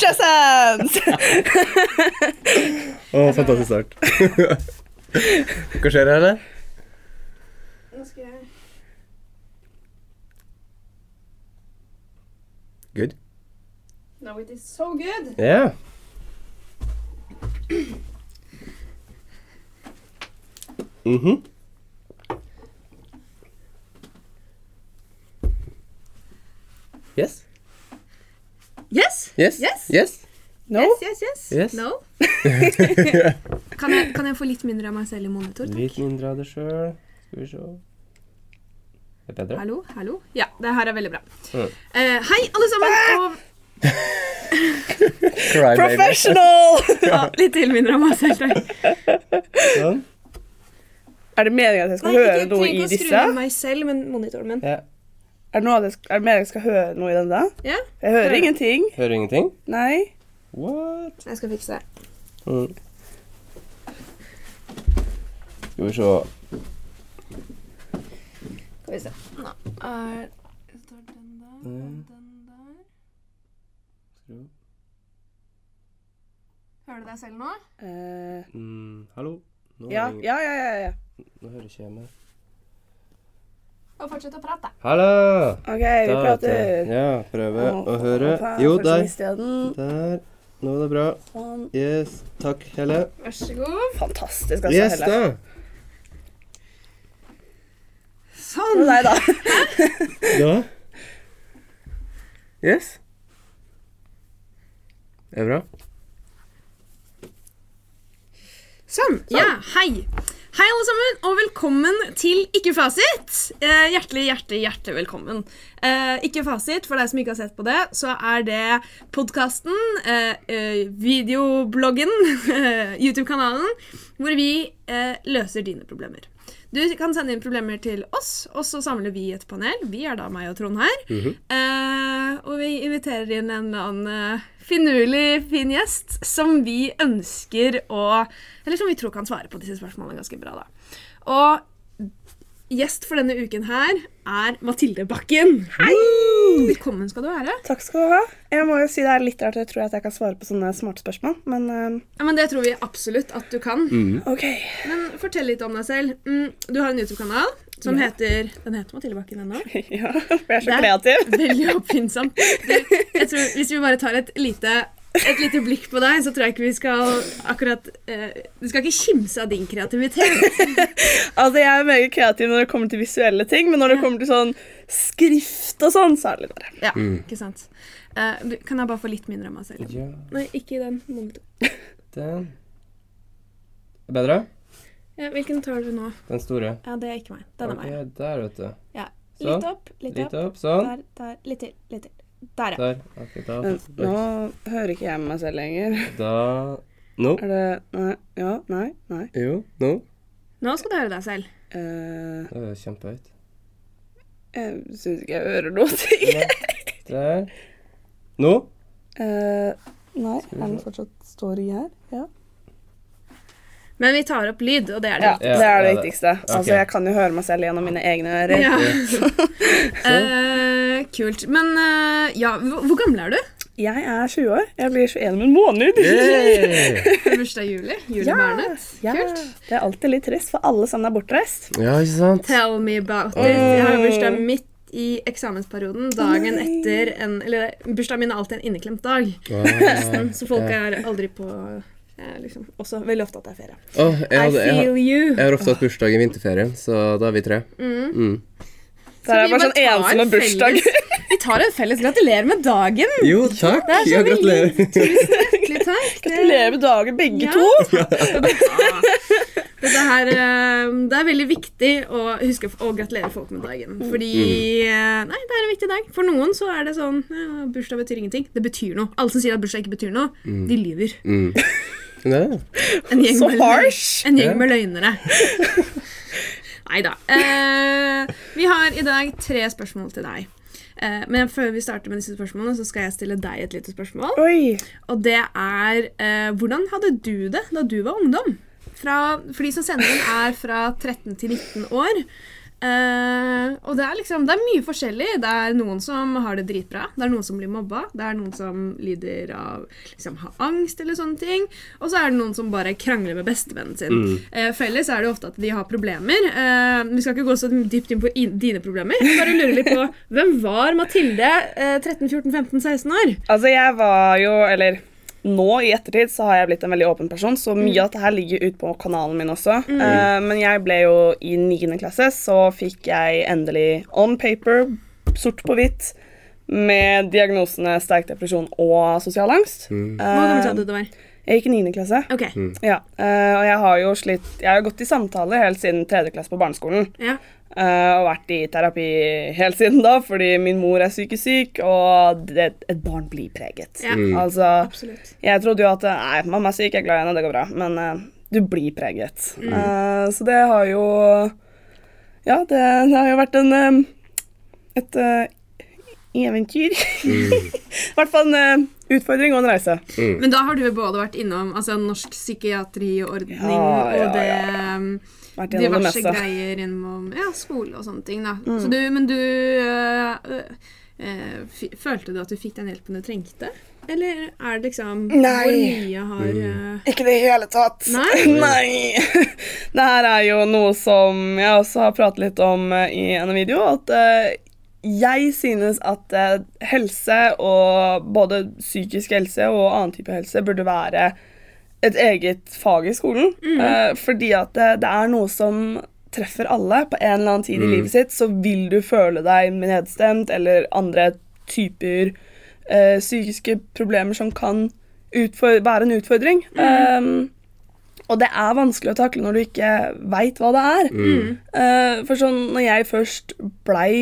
Chess hands! Å, fantastisk start. Hva skjer her, eller? Nå skal jeg Good. No, it is so good. Ja. Mhm. Yes. Yes? Yes. Yes. Yes. No? Yes, yes, yes. Yes. No? kan, jeg, kan jeg få litt mindre av meg selv i monitor? takk? Litt mindre av deg sjøl. Skal vi se. Det er bedre? Hallo? Hallo? Ja, det her er veldig bra. Mm. Uh, hei, alle sammen. Og Cry. Professional! ja, litt til mindre av meg selv. takk. Sånn. Er det meningen at jeg skal Nei, høre noe i disse? Nei, ikke å skru av meg selv, men monitoren min. Ja. Er det, noe av det, er det mer jeg skal høre noe i den da? Ja, Jeg hører Hør. ingenting. Hører ingenting? Nei. What? jeg skal fikse det. Mm. Skal vi se. Skal vi se. Nå er Står den der, og Mm. den der. Hører du deg selv nå? Eh, Mm, hallo? Nå, ja, ringer- ja, ja, ja, ja. Nå hører ikke jeg meg. Og fortsett å prate. Hallo! Ok, vi Da, prater. Ja, prøve Å, å høre. faen, Jo, der. Der. Nå er det bra. Sånn. Yes. Takk, Helle. Vær så god. Fantastisk, altså, Yes, Helle. da. Sånn. Nei da. Da. Yes. Det er bra. Sånn. Ja, hei. Hei, alle sammen, og velkommen til Ikke fasit. Eh, hjertelig, hjertelig, hjertelig velkommen. Eh, ikke fasit, for deg som ikke har sett på det, så er det podkasten, eh, eh, videobloggen, YouTube-kanalen, hvor vi eh, løser dine problemer. Du kan sende inn problemer til oss, og så samler vi et panel. Vi er da meg og Trond her. eh, og vi inviterer inn en eller annen finurlig, fin gjest som vi ønsker å Eller som vi tror kan svare på disse spørsmålene ganske bra, da. Og gjest for denne uken her er Mathilde Bakken. Hei! Velkommen skal du være. Takk skal du ha. Jeg må jo si det er litt rart, jeg tror at jeg kan svare på sånne smarte spørsmål, men uh... Ja, men Det tror vi absolutt at du kan. OK. Men fortell litt om deg selv. Mm, du har en YouTube-kanal som Ja. heter Den heter Mathilde Bakken ennå. ja, for jeg er så Det er kreativ. Veldig oppfinnsomt. Du, jeg tror, hvis vi bare tar et lite, et lite blikk på deg, så tror jeg ikke vi skal akkurat eh, Du skal ikke kimse av din kreativitet. Altså, Jeg er meget kreativ når det kommer til visuelle ting, men når det kommer til sånn skrift og sånn, så er det litt verre. Ja, ikke sant. Eh, du, kan jeg bare få litt mindre av meg selv? Ja, Nei, ikke i den. Bedre? Ja, hvilken tar du nå? Den store. Ja, det er ikke meg. Den er meg. Der, vet du. Ja. Sånn. Litt opp, litt, Litt opp. opp. Sånn. Der, der. Litt til, litt til. Der, ja. Der. Ok, da. Nå hører ikke jeg meg selv lenger. Da Nå. Er det Nei. Ja. Nei. Nei. Jo. Nå. Nå skal du høre deg selv. Uh, Det er kjempehøyt. jeg syns ikke jeg hører noe. ting. Der. Nå. Uh, nei, er den fortsatt står i her? Ja. Men vi tar opp lyd, og det er det ja, viktigste. det er det viktigste. Okay. Altså, Jeg kan jo høre meg selv gjennom mine egne ører. Ja. uh, kult. Men uh, ja, hvor, hvor gammel er du? Jeg er 20 år. Jeg blir 21 om en måned. Du bursdag i juli? Julebarnet? Ja, Kult. det er alltid litt trist, for alle sammen er bortreist. Ja, ikke sant? Tell me about it. Jeg har bursdag midt i eksamensperioden. Dagen nei. etter en Eller bursdagen min er alltid en inneklemt dag. Wow. Så folk er aldri på liksom også veldig ofte at det er ferie. Oh, jeg, I hadde, jeg, feel you. jeg har ofte hatt bursdag i vinterferien, så da er vi tre. Mm. Mm. Det er bare sånn tar en ensomme bursdag. felles- Vi tar en felles gratulerer med dagen. Jo, takk. Det er så Ja, gratulerer. Tusen hjertelig takk. Gratulerer med dagen, begge Ja. to. Dette her, eh, det er veldig viktig å huske å gratulere folk med dagen. Fordi mm. Nei, det er en viktig dag. For noen så er det sånn ja, Bursdag betyr ingenting. Det betyr noe. Alle som sier at bursdag ikke betyr noe, de lyver. Gjeng, Så med, harsh. en gjeng med løgnere. Nei da. Eh, vi har i dag tre spørsmål til deg. Eh, men før vi starter med disse spørsmålene, så skal jeg stille deg et lite spørsmål. Oi. Og det er eh, Hvordan hadde du det da du var ungdom? Fra, for de som sender inn, er fra 13 til 19 år. Eh, og det er liksom, det er mye forskjellig. Det er noen som har det dritbra. Det er noen som blir mobba. Det er noen som lider av liksom, har angst eller sånne ting. Og så er det noen som bare krangler med bestevennen sin. Eh, felles er det ofte at de har problemer. Uh, vi skal ikke gå så dypt inn på in dine problemer. Jeg Bare lurer litt på Hvem var Mathilde eh, 13-14-15-16 år? Altså, jeg var jo Eller nå i ettertid så har jeg blitt en veldig åpen person, så mye av dette her ligger ut på kanalen min også. Eh, men jeg ble jo i 9. klasse, så fikk jeg endelig on paper, sort på hvitt, med diagnosene sterk depresjon og sosial angst. Hvor gammel sa Eh, du det var? Jeg gikk i 9. klasse. Ok. Ja, eh, og jeg har jo slitt Jeg har gått i samtaler helt siden 3. klasse på barneskolen. Ja. eh, og vært i terapi helt siden da, fordi min mor er psykisk syk, og det, et barn blir preget. Ja. Altså, Absolutt. jeg trodde jo at Nei, mamma er syk, jeg er glad i henne, det går bra. Men uh, du blir preget. Mm. Uh, så det har jo Ja, det, det har jo vært en et et eh, eventyr. I hvert fall en eh, utfordring og en reise. Men da har du både vært innom altså, Norsk psykiatriordning Ja, ja, og det ja. diverse det greier innom ja, skole og sånne ting. da. Mm. Så du, men du øh, øh, Følte du at du fikk den hjelpen du trengte? Eller er det liksom Nei. Hvor mye har øh, Ikke i det hele tatt. Nei? Nei. Det her er jo noe som jeg også har pratet litt om i en video. At eh, jeg synes at eh, helse, og både psykisk helse og annen type helse, burde være et eget fag i skolen. Eh, fordi at det, det er noe som treffer alle på en eller annen tid i livet sitt, så vil du føle deg nedstemt eller andre typer eh, psykiske problemer som kan være en utfordring. Um, og det er vanskelig å takle når du ikke veit hva det er. Eh, for sånn, når jeg først blei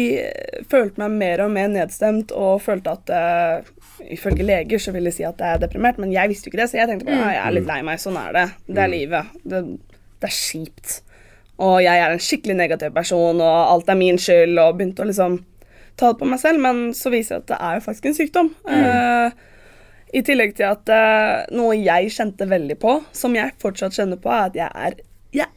Følte meg mer og mer nedstemt og følte at uh, Ifølge leger så vil de si at jeg er deprimert, men jeg visste jo ikke det, så jeg tenkte bare «Ah, jeg er litt lei meg. Sånn er det. Det er livet. Det, det er kjipt. Og jeg er en skikkelig negativ person, og alt er min skyld, og begynte å liksom ta det på meg selv, men så viser det at det er jo faktisk en sykdom. Eh, I tillegg til at uh, noe jeg kjente veldig på, som jeg fortsatt kjenner på, er at jeg er, jeg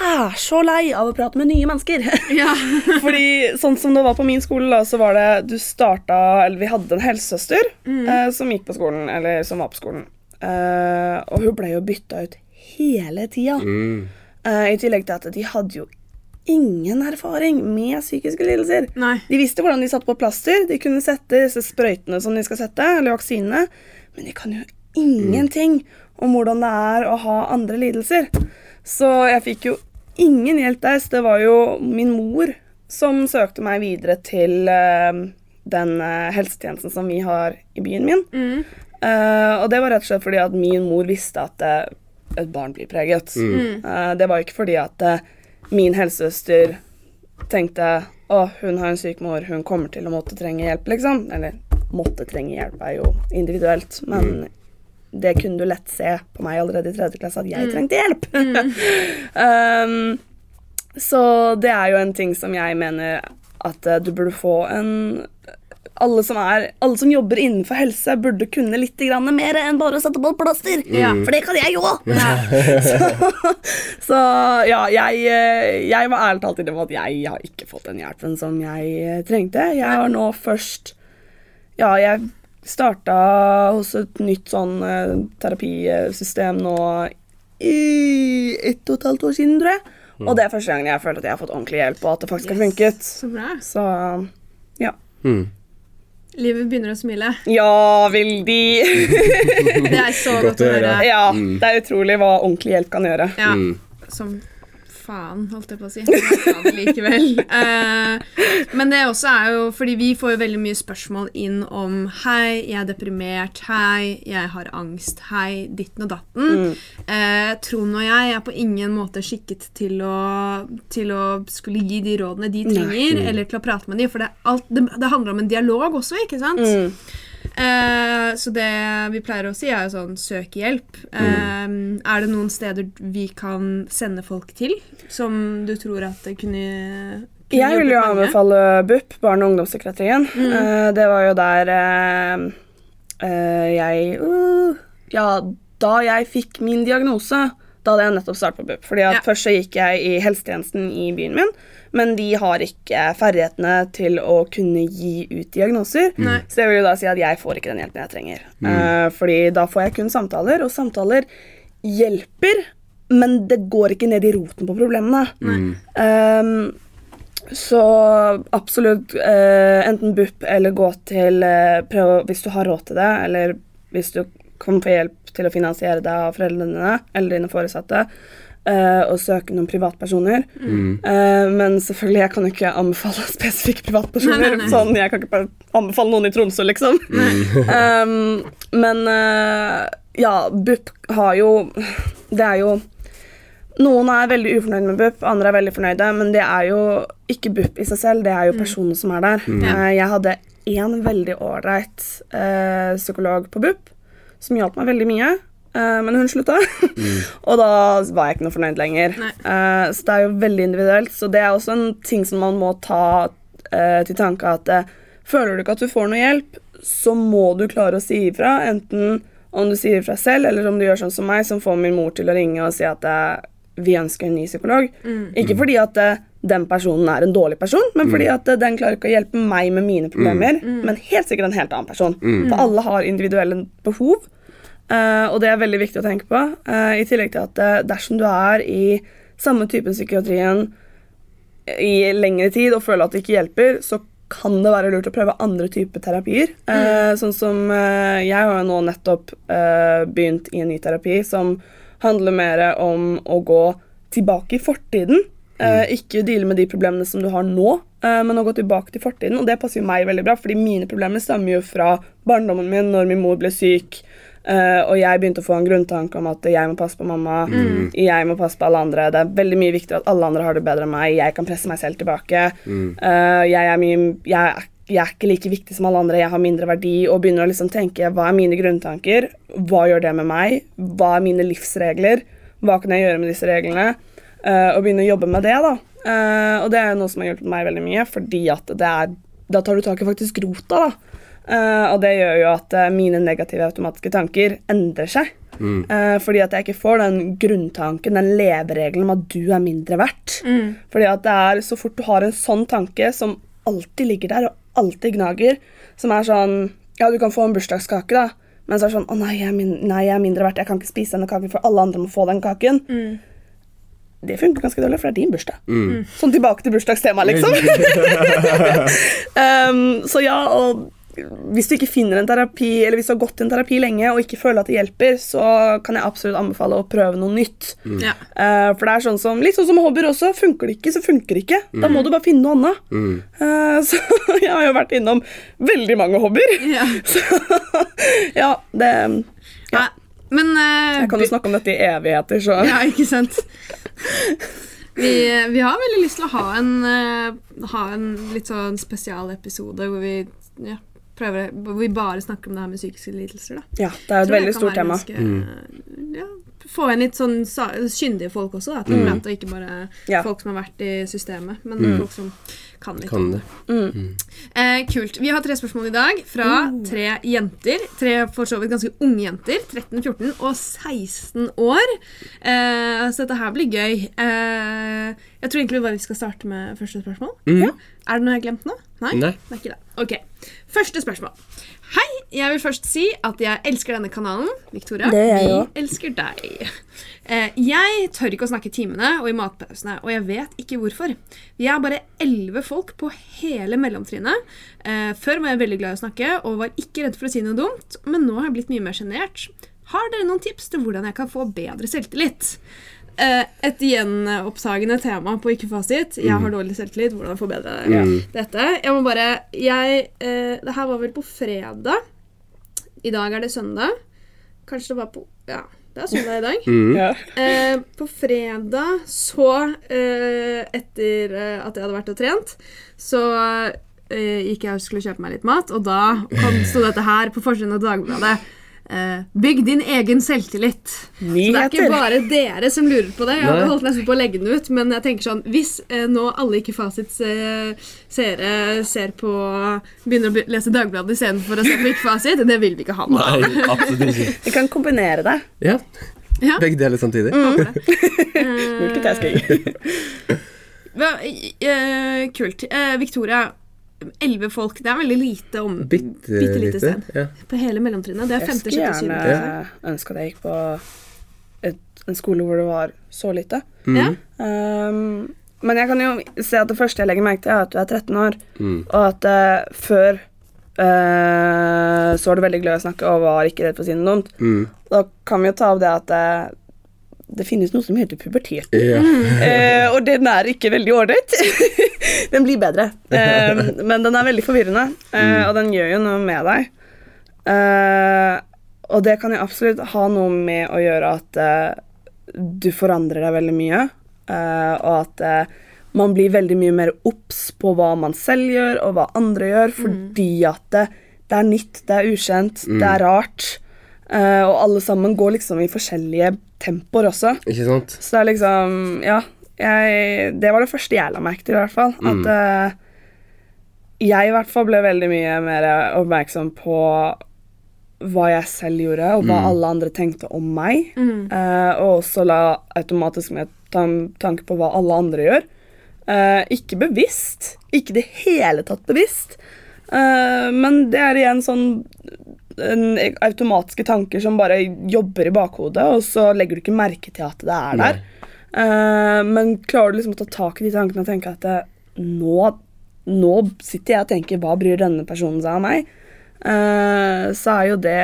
er så lei av å prate med nye mennesker. Ja. Fordi sånn som det var på min skole, da, så var det Du starta Eller vi hadde en helsesøster eh, som gikk på skolen, eller som var på skolen. Eh, og hun ble jo bytta ut hele tida. Eh, I tillegg til at de hadde jo ingen erfaring med psykiske lidelser. Nei. De visste hvordan de satte på plaster, de kunne sette disse sprøytene som de skal sette, eller vaksinene, men jeg kan jo ingenting om hvordan det er å ha andre lidelser. Så jeg fikk jo ingen hjelp der, så det var jo min mor som søkte meg videre til eh, den eh, helsetjenesten som vi har i byen min. Eh, og det var rett og slett fordi at min mor visste at et barn blir preget. Eh, det var ikke fordi at min helsesøster tenkte å, hun har en syk mor, hun kommer til å måtte trenge hjelp, liksom. Eller måtte trenge hjelp er jo individuelt, men det kunne du lett se på meg allerede i tredje klasse at jeg trengte hjelp. um, så det er jo en ting som jeg mener at eh, du burde få en alle som, er, alle som jobber innenfor helse, burde kunne litt grann mer enn bare å sette på et plaster. Ja. For det kan jeg jo òg! så, så ja, jeg, eh, jeg var ærlig talt innrømme at jeg har ikke fått den hjelpen som jeg trengte. Jeg har nå først Ja, jeg starta hos et nytt sånn eh, terapisystem nå i ett og et halvt år siden, tror jeg. Og det er første gangen jeg har følt at jeg har fått ordentlig hjelp, og at det faktisk har funket. Så bra. Så ja. Livet begynner å smile. Ja, veldig. Det er så Godt godt å høre. høre. ja, det er utrolig hva ordentlig hjelp kan gjøre. Ja, som faen, holdt jeg på å si. Jeg sa det likevel. Eh, men det også er jo fordi vi får jo veldig mye spørsmål inn om Hei, jeg er deprimert. Hei, jeg har angst. Hei, ditten og datten. Eh, Trond og jeg er på ingen måte skikket til å, til å skulle gi de rådene de trenger, eller til å prate med dem, for det, alt, det, det handler om en dialog også, ikke sant? Eh, så det vi pleier å si, er jo sånn søk hjelp. Eh, er det noen steder vi kan sende folk til som du tror at det kunne, Jeg vil jo anbefale BUP, barne- og ungdomspsykiatrien. Uh, det var jo der uh, uh, jeg Ja, da jeg fikk min diagnose, Da hadde jeg nettopp startet på BUP. Fordi at Ja. Først så gikk jeg i helsetjenesten i byen min, men de har ikke ferdighetene til å kunne gi ut diagnoser. Nei. Så det vil jo da si at jeg får ikke den hjelpen jeg trenger. Eh, fordi da får jeg kun samtaler, og samtaler hjelper, men det går ikke ned i roten på problemene. Ehm, så absolutt uh, enten BUP eller gå til uh, prøv, Hvis du har råd til det, eller hvis du kan få hjelp til å finansiere det av foreldrene dine eller dine foresatte, eh, og søke noen privatpersoner. Eh, men selvfølgelig, jeg kan jo ikke anbefale spesifikke privatpersoner. Nei, nei, nei. Sånn, Jeg kan ikke bare anbefale noen i Tromsø, liksom. um, men uh, ja, BUP har jo Det er jo noen er veldig ufornøyd med BUP, andre er veldig fornøyde, men det er jo ikke BUP i seg selv, det er jo personen som er der. Eh, Jeg hadde én veldig ålreit eh, psykolog på BUP som hjalp meg veldig mye, men hun slutta. og da var jeg ikke noe fornøyd lenger. Eh, så det er jo veldig individuelt, så det er også en ting som man må ta uh, til tanke at uh, føler du ikke at du får noe hjelp, så må du klare å si ifra, enten om du sier ifra selv, eller om du gjør sånn som meg, som får min mor til å ringe og si at eh, vi ønsker en ny psykolog. Ikke fordi at eh, den personen er en dårlig person, men fordi at eh, den klarer ikke å hjelpe meg med mine problemer, men helt sikkert en helt annen person. For alle har individuelle behov, eh, og det er veldig viktig å tenke på. Uh, I tillegg til at uh, dersom du er i samme type psykiatrien i lengre tid og føler at det ikke hjelper, så kan det være lurt å prøve andre typer terapier. Eh, sånn som Jeg har jo nå nettopp begynt i en ny terapi som handler mer om å gå tilbake i fortiden. Eh, ikke deale med de problemene som du har nå, men å gå tilbake til fortiden. Og det passer jo meg veldig bra, fordi mine problemer stammer jo fra barndommen min, når min mor ble syk. Eh, og jeg begynte å få en grunntanke om at jeg må passe på mamma. Jeg må passe på alle andre. Det er veldig mye viktigere at alle andre har det bedre enn meg. Jeg kan presse meg selv tilbake. Eh, jeg, er mye, jeg, er, jeg er ikke like viktig som alle andre. Jeg har mindre verdi. Og begynner å liksom tenke hva er mine grunntanker? Hva gjør det med meg? Hva er mine livsregler? Hva kan jeg gjøre med disse reglene? Uh, og begynne å jobbe med det. da. Og det er noe som har hjulpet meg veldig mye, fordi at det er, da tar du tak i faktisk rota. da. Eh, og det gjør jo at eh, mine negative automatiske tanker endrer seg. Eh, fordi at jeg ikke får den grunntanken, den leveregelen om at du er mindre verdt. Fordi at det er så fort du har en sånn tanke som alltid ligger der og alltid gnager, som er sånn Ja, du kan få en bursdagskake, da. Men så er det sånn Å nei jeg, er min nei, jeg er mindre verdt. Jeg kan ikke spise denne kaken, for alle andre må få den kaken. Det funker ganske dårlig, for det er din bursdag. Sånn tilbake til bursdagstemaet, liksom. um, så ja, og hvis du ikke finner en terapi, eller hvis du har gått i en terapi lenge og ikke føler at det hjelper, så kan jeg absolutt anbefale å prøve noe nytt. Ja. Uh, for det er sånn som, Litt sånn som hobbyer også. Funker det ikke, så funker det ikke. Da må du bare finne noe annet. Eh, så jeg har jo vært innom veldig mange hobbyer. Ja. Så ja, det Nei, Men uh, Jeg kan jo snakke om dette i evigheter, så Ja, ikke sant? Vi, vi har veldig lyst til å ha en, ha en litt sånn spesialepisode hvor vi ja, prøver Hvor vi bare snakker om det her med psykiske lidelser. da. ja, det er jo et veldig stort tema. ganske, ja, få inn litt sånn kyndige folk også, da, til mm. og ikke bare Ja. folk som har vært i systemet, men folk som kan litt Kan det. Eh, kult. Vi har tre spørsmål i dag fra tre jenter. Tre for så vidt ganske unge jenter. 13, 14 og 16 år. Eh, så dette her blir gøy. Eh, jeg tror egentlig bare vi skal starte med første spørsmål. Ja. Er det noe jeg har glemt nå? Nei? Nei. Det er ikke det. Ok. Første spørsmål. Hei, jeg vil først si at jeg elsker denne kanalen. Victoria, Det jeg vi også. elsker deg. Eh, jeg tør ikke å snakke i timene og i matpausene, og jeg vet ikke hvorfor. Vi er bare elleve folk på hele mellomtrinnet. Eh, før var jeg veldig glad i å snakke og var ikke redd for å si noe dumt, men nå har jeg blitt mye mer sjenert. Har dere noen tips til hvordan jeg kan få bedre selvtillit? Eh, et gjenopptagende tema på Ikke fasit. Jeg har dårlig selvtillit. Hvordan forbedre mm. dette? Jeg må bare jeg, eh, Det her var vel på fredag. I dag er det søndag. Kanskje det var på Ja, det er søndag i dag. Mm. Ja. Eh, på fredag så eh, Etter eh, at jeg hadde vært og trent, så eh, gikk jeg og skulle kjøpe meg litt mat, og da kom, sto dette her på forsiden av Dagbladet. Eh, bygg din egen selvtillit. Så det er ikke bare dere som lurer på det. Jeg hadde holdt nesten på å legge den ut, men jeg tenker sånn Hvis eh, nå alle Ikke Fasits eh, seere ser på begynner å be- lese Dagbladet istedenfor å se på Ikke Fasit, det vil vi ikke ha nå. Nei, absolutt ikke. Vi kan kombinere det. Ja. Ja. Begge deler samtidig. Mm. Eh, Multitasking. hva- eh, kult. Eh, Victoria, elleve folk. Det er veldig lite om Bitte bitte lite lite. sted. Ja. På hele mellomtrinnet. Det er Jeg skulle gjerne syvende. ønske at jeg gikk på et, en skole hvor det var så lite. Mm. Ja. Um, men jeg kan jo se at det første jeg legger merke til, er at du er 13 år, Mm. og at uh, før uh, så var du veldig glad i å snakke og var ikke redd for å si noe dumt. Mm. Da kan vi jo ta av det at det, det finnes noe som heter pubertet. Yeah. Eh, og den er ikke veldig ålreit. den blir bedre, eh, men den er veldig forvirrende, eh, og den gjør jo noe med deg. Eh, og det kan jo absolutt ha noe med å gjøre at eh, du forandrer deg veldig mye, eh, og at eh, man blir veldig mye mer obs på hva man selv gjør, og hva andre gjør, fordi at det, det er nytt, det er ukjent, det er rart. eh, og alle sammen går liksom i forskjellige tempoer også. Ikke sant? Så det er liksom Ja. Jeg, det var det første jeg la merke til, i hvert fall. At eh, jeg i hvert fall ble veldig mye mer oppmerksom på hva jeg selv gjorde, og hva alle andre tenkte om meg. Eh, og også la automatisk med tan tanke på hva alle andre gjør. Uh, ikke bevisst. Ikke i det hele tatt bevisst. Eh, men det er igjen sånn automatiske tanker som bare jobber i bakhodet, og så legger du ikke merke til at det er der. Uh, men klarer du liksom å ta tak i de tankene og tenke at det, nå, nå sitter jeg og tenker hva bryr denne personen seg om meg? Uh, så er jo det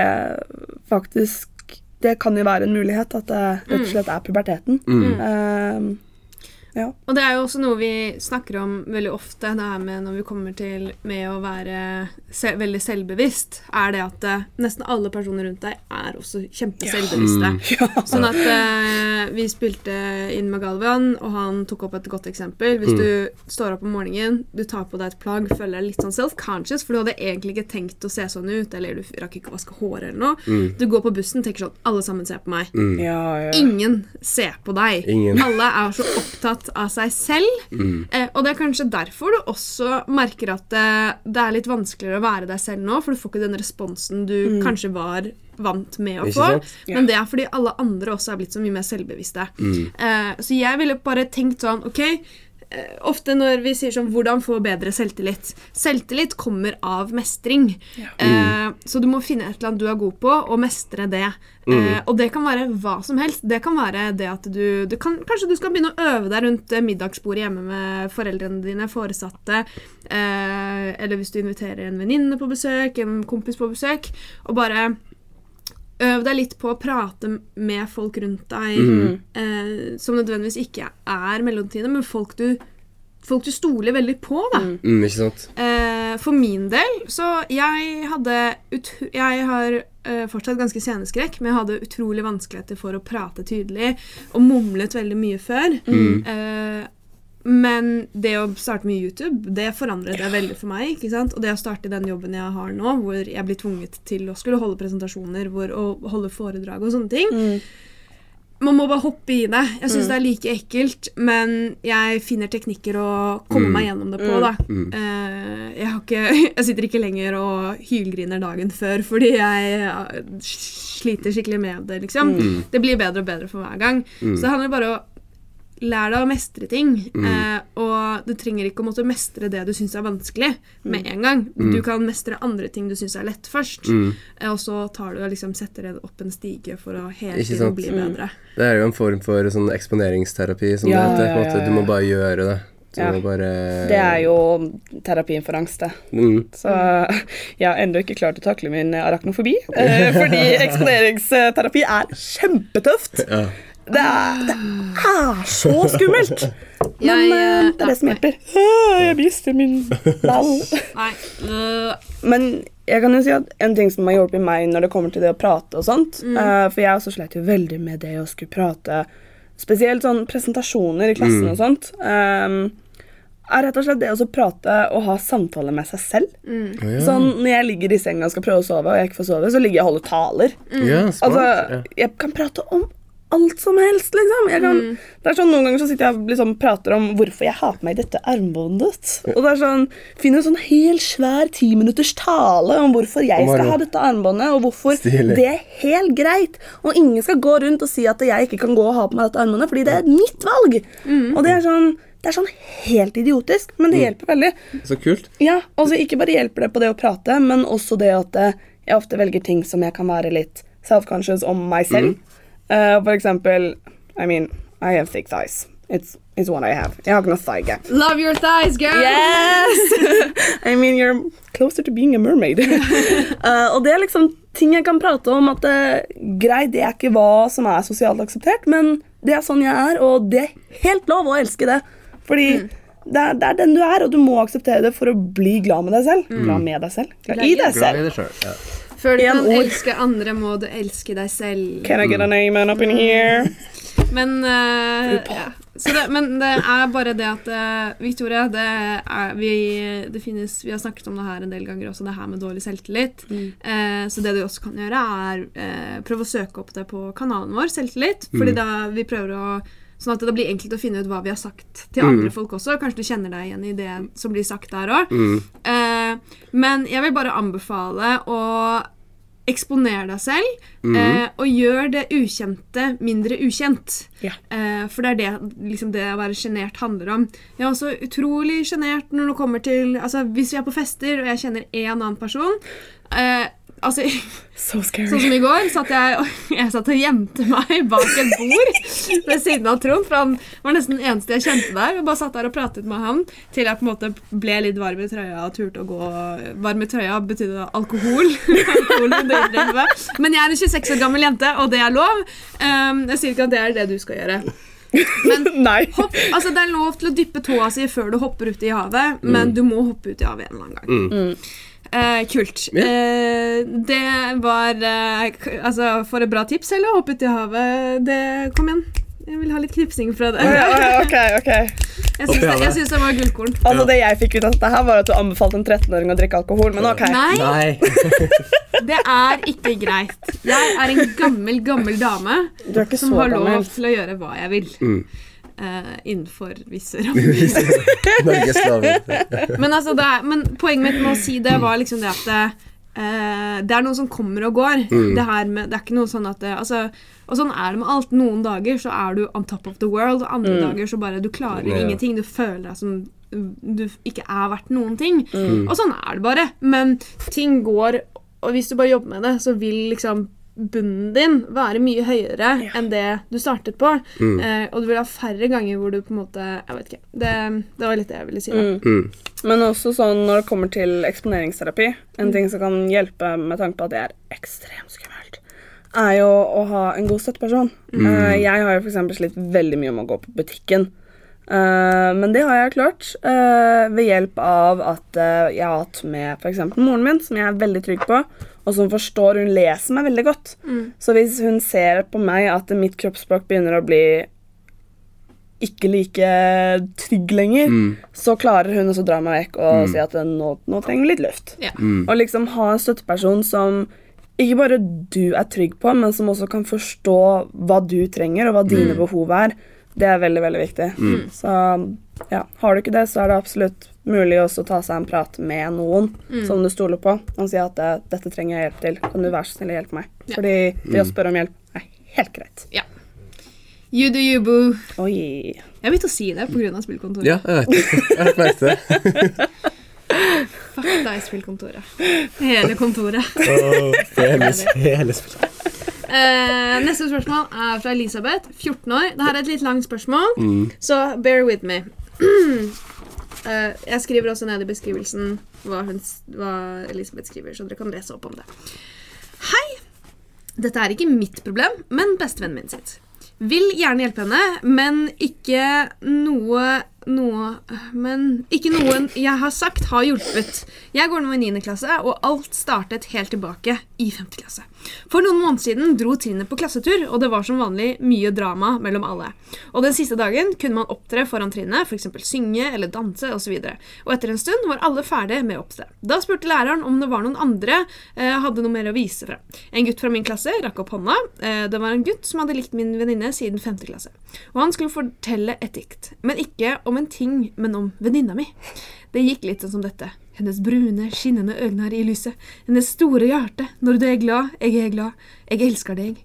faktisk Det kan jo være en mulighet at det rett og slett er puberteten. Eh, ja. Og det er jo også noe vi snakker om veldig ofte, det her med når vi kommer til med å være se veldig selvbevisst, er det at uh, nesten alle personer rundt deg er også kjempeselvbevisste. Sånn at uh, vi spilte inn med Galvan, og han tok opp et godt eksempel. Hvis du står opp om morgenen, du tar på deg et plagg, føler deg litt sånn self-conscious, for du hadde egentlig ikke tenkt å se sånn ut, eller du rakk ikke å vaske håret eller noe. Du går på bussen tenker sånn Alle sammen ser på meg. Ja, ja. Ingen ser på deg. Ingen. Alle er så opptatt av seg selv. Eh, og det er kanskje derfor du også merker at det, det er litt vanskeligere å være deg selv nå, for du får ikke den responsen du kanskje var vant med å få. Men det er fordi alle andre også er blitt så mye mer selvbevisste. Eh, så jeg ville bare tenkt sånn Ok, eh, ofte når vi sier sånn Hvordan få bedre selvtillit? Selvtillit kommer av mestring. Eh, så du må finne et eller annet du er god på, og mestre det. Eh, og det kan være hva som helst. Det kan være det at du, du kan, Kanskje du skal begynne å øve deg rundt eh, middagsbordet hjemme med foreldrene dine, foresatte, eh, eller hvis du inviterer en venninne på besøk, en kompis på besøk, og bare Øv deg litt på å prate med folk rundt deg eh, som nødvendigvis ikke er mellomtidene, men folk du, folk du stoler veldig på. da. Mm, ikke sant? Eh, for min del så jeg hadde Jeg har eh, fortsatt ganske sceneskrekk, men jeg hadde utrolig vanskeligheter for å prate tydelig og mumlet veldig mye før. Eh, men det å starte med YouTube, det forandret det veldig for meg. ikke sant? Og det å starte i den jobben jeg har nå, hvor jeg blir tvunget til å skulle holde presentasjoner hvor, og holde foredrag og sånne ting Man må bare hoppe i det. Jeg syns det er like ekkelt, men jeg finner teknikker å komme meg gjennom det på. da. Eh, jeg, har ikke, jeg sitter ikke lenger og hylgriner dagen før fordi jeg sliter skikkelig med det. liksom. Det blir bedre og bedre for hver gang. Så det handler bare om Lær deg å mestre ting. Eh, og du trenger ikke å måtte mestre det du syns er vanskelig, med en gang. Du kan mestre andre ting du syns er lett først. Eh, og så tar du og liksom setter det opp en stige for å hele tiden bli bedre. Det er jo en form for sånn eksponeringsterapi, som Ja, det heter. ja, måte. ja, Du må bare gjøre det. Du Ja. må bare Det er jo terapien for angst, det. mm. Så jeg har ennå ikke klart å takle min arachnofobi. Eh, fordi eksponeringsterapi er kjempetøft. Ja. Det er, det er så skummelt! Men Jeg, eh, eh, det er det som hjelper. Ah, Jeg mister min ball. Men jeg kan jo si at en ting som har hjulpet meg når det kommer til det å prate og sånt eh, For jeg også slet jo veldig med det å skulle prate, spesielt sånn presentasjoner i klassen og sånt. ehm, er rett og slett det å prate og ha samtale med seg selv. Ja. Sånn Når jeg ligger i senga og skal prøve å sove, og jeg ikke får sove, så ligger jeg og holder taler. ja, smart. Altså. Jeg kan prate om alt som helst, liksom. Jeg kan, det er sånn, Noen ganger så sitter jeg og liksom prater om hvorfor jeg har på meg dette armbåndet. Og det er sånn, finner en sånn hel svær timinutters tale om hvorfor jeg skal ha dette armbåndet, og hvorfor Stilig. det er helt greit. Og ingen skal gå rundt og si at jeg ikke kan gå og ha på meg dette armbåndet, fordi det er mitt valg. Og det er sånn det er sånn helt idiotisk, men det hjelper veldig. Så kult. Ja, altså Ikke bare hjelper det på det å prate, men også det at eh, jeg ofte velger ting som jeg kan være litt self-conscious om meg selv. Eh, for eksempel I mean, I have thick thighs. It's, it's what I have. Jeg har ikke noe thigh. Love your thighs, girl! Yes! I mean, you're closer to being a mermaid. uh, og det er liksom ting jeg kan prate om at uh, greit, det er ikke hva som er sosialt akseptert, men det er sånn jeg er, og det er helt lov å elske det. Fordi det, er, det er den du er, og du må akseptere det for å bli glad med deg selv. Glad med deg selv. Glad i deg Glad selv. i deg selv. Ja. Før du kan ord. elske andre, må du elske deg selv. Can I get an amen up in here? Men, uh, ja. Så det, men det er bare det at uh, Victoria, det er, vi, det finnes, vi har snakket om det her en del ganger også, det her med dårlig selvtillit. Eh, så det du også kan gjøre, er eh, prøve å søke opp det på kanalen vår, selvtillit. Fordi da vi prøver å Sånn at det blir enkelt å finne ut hva vi har sagt til andre folk også. Kanskje du kjenner deg igjen i det som blir sagt der òg. Eh, men jeg vil bare anbefale å eksponere deg selv, eh, og gjør det ukjente mindre ukjent. Ja. Eh, for det er det liksom det å være sjenert handler om. Jeg er også utrolig sjenert når det kommer til Altså, hvis vi er på fester, og jeg kjenner en annen person eh, Altså, So scary. Sånn som i går, satt jeg, jeg satt og gjemte meg bak et bord ved siden av Trond, for han var nesten den eneste jeg kjente der. Og bare satt der og pratet med han til jeg på en måte ble litt varm i trøya og turte å gå Varm i trøya betydde alkohol. Men jeg er en 26 år gammel jente, og det er lov. Um, jeg sier ikke at det er det du skal gjøre. Men Nei. hopp, altså det er lov til å dyppe tåa si før du hopper uti havet, men du må hoppe uti havet en eller annen gang. Eh, kult. Eh, det var eh, Altså, for et bra tips, eller? Hoppe uti havet. Det Kom igjen. Jeg vil ha litt knipsing fra det. Å ja, ok, ok. Jeg syns det, jeg syns det var gullkorn. Altså Det jeg fikk ut av dette, her var at du anbefalte en 13-åring å drikke alkohol. Men ok. Nei, Nei. det er ikke greit. Jeg er en gammel, gammel dame som har lov gammel. til å gjøre hva jeg vil. Mm. Eh, innenfor visse rammer. Men, altså, er, men poenget mitt med å si det var liksom det at det, eh, det er noe som kommer og går. Det, her med, det er ikke noe sånn at det, altså, Og sånn er det med alt. Noen dager så er du on top of the world, og andre dager så bare du klarer Ja. ingenting. Du føler deg som du ikke er verdt noen ting. Og sånn er det bare. Men ting går, og hvis du bare jobber med det, så vil liksom bunnen din være mye høyere enn det du startet på. Eh, og du vil ha færre ganger hvor du på en måte Jeg vet ikke. Det, det var litt det jeg ville si. Da. Mm. Men også sånn når det kommer til eksponeringsterapi, en ting som kan hjelpe med tanke på at det er ekstremt skummelt, er jo å ha en god støtteperson. Eh, jeg har jo f.eks. slitt veldig mye med å gå på butikken. Eh, men det har jeg klart uh, ved hjelp av at uh, jeg har hatt med f.eks. moren min, som jeg er veldig trygg på, og som forstår Hun leser meg veldig godt. Så hvis hun ser på meg at mitt kroppsspråk begynner å bli ikke like trygg lenger, så klarer hun også å dra meg vekk og si at nå, nå trenger vi litt luft. Ja. Og liksom ha en støtteperson som ikke bare du er trygg på, men som også kan forstå hva du trenger, og hva dine behov er. Det er veldig, veldig viktig. Så ja, har du ikke det, så er det absolutt mulig også å ta seg en prat med noen som du stoler på, og si at eh, 'dette trenger jeg hjelp til. Kan du være så snill å hjelpe meg?' Ja. Fordi det å spørre om hjelp er helt greit. Ja. You do you, boo. Oi. Jeg begynte å si det pga. spillkontoret. Ja, jeg vet det. Jeg merket det. Fuck deg, spillkontoret. Hele kontoret. Oh, Hele, hele spillet. Eh, neste spørsmål er fra Elisabeth, 14 år. Dette er et litt langt spørsmål, så bear with me. Eh, jeg skriver også ned i beskrivelsen hva, hun, hva Elisabeth skriver, så dere kan lese opp om det. Hei! Dette er ikke mitt problem, men bestevennen min sitt. Vil gjerne hjelpe henne, men ikke noe noe Men ikke noen jeg har sagt, har hjulpet. Jeg går nå i 9. klasse, og alt startet helt tilbake i 5. klasse. For noen måneder siden dro trinnet på klassetur, og det var som vanlig mye drama mellom alle. Og den siste dagen kunne man opptre foran trinnet, f.eks. synge eller danse osv. Og, og etter en stund var alle ferdige med å opptre. Da spurte læreren om det var noen andre eh, hadde noe mer å vise fra. En gutt fra min klasse rakk opp hånda. Eh, det var en gutt som hadde likt min venninne siden 5. klasse. Og han skulle fortelle et dikt. Men ikke om en ting, men om venninna mi. Det gikk litt sånn som dette. Hennes brune, skinnende øyne i lyset. Hennes store hjerte. Når du er glad, jeg er glad. Jeg elsker deg.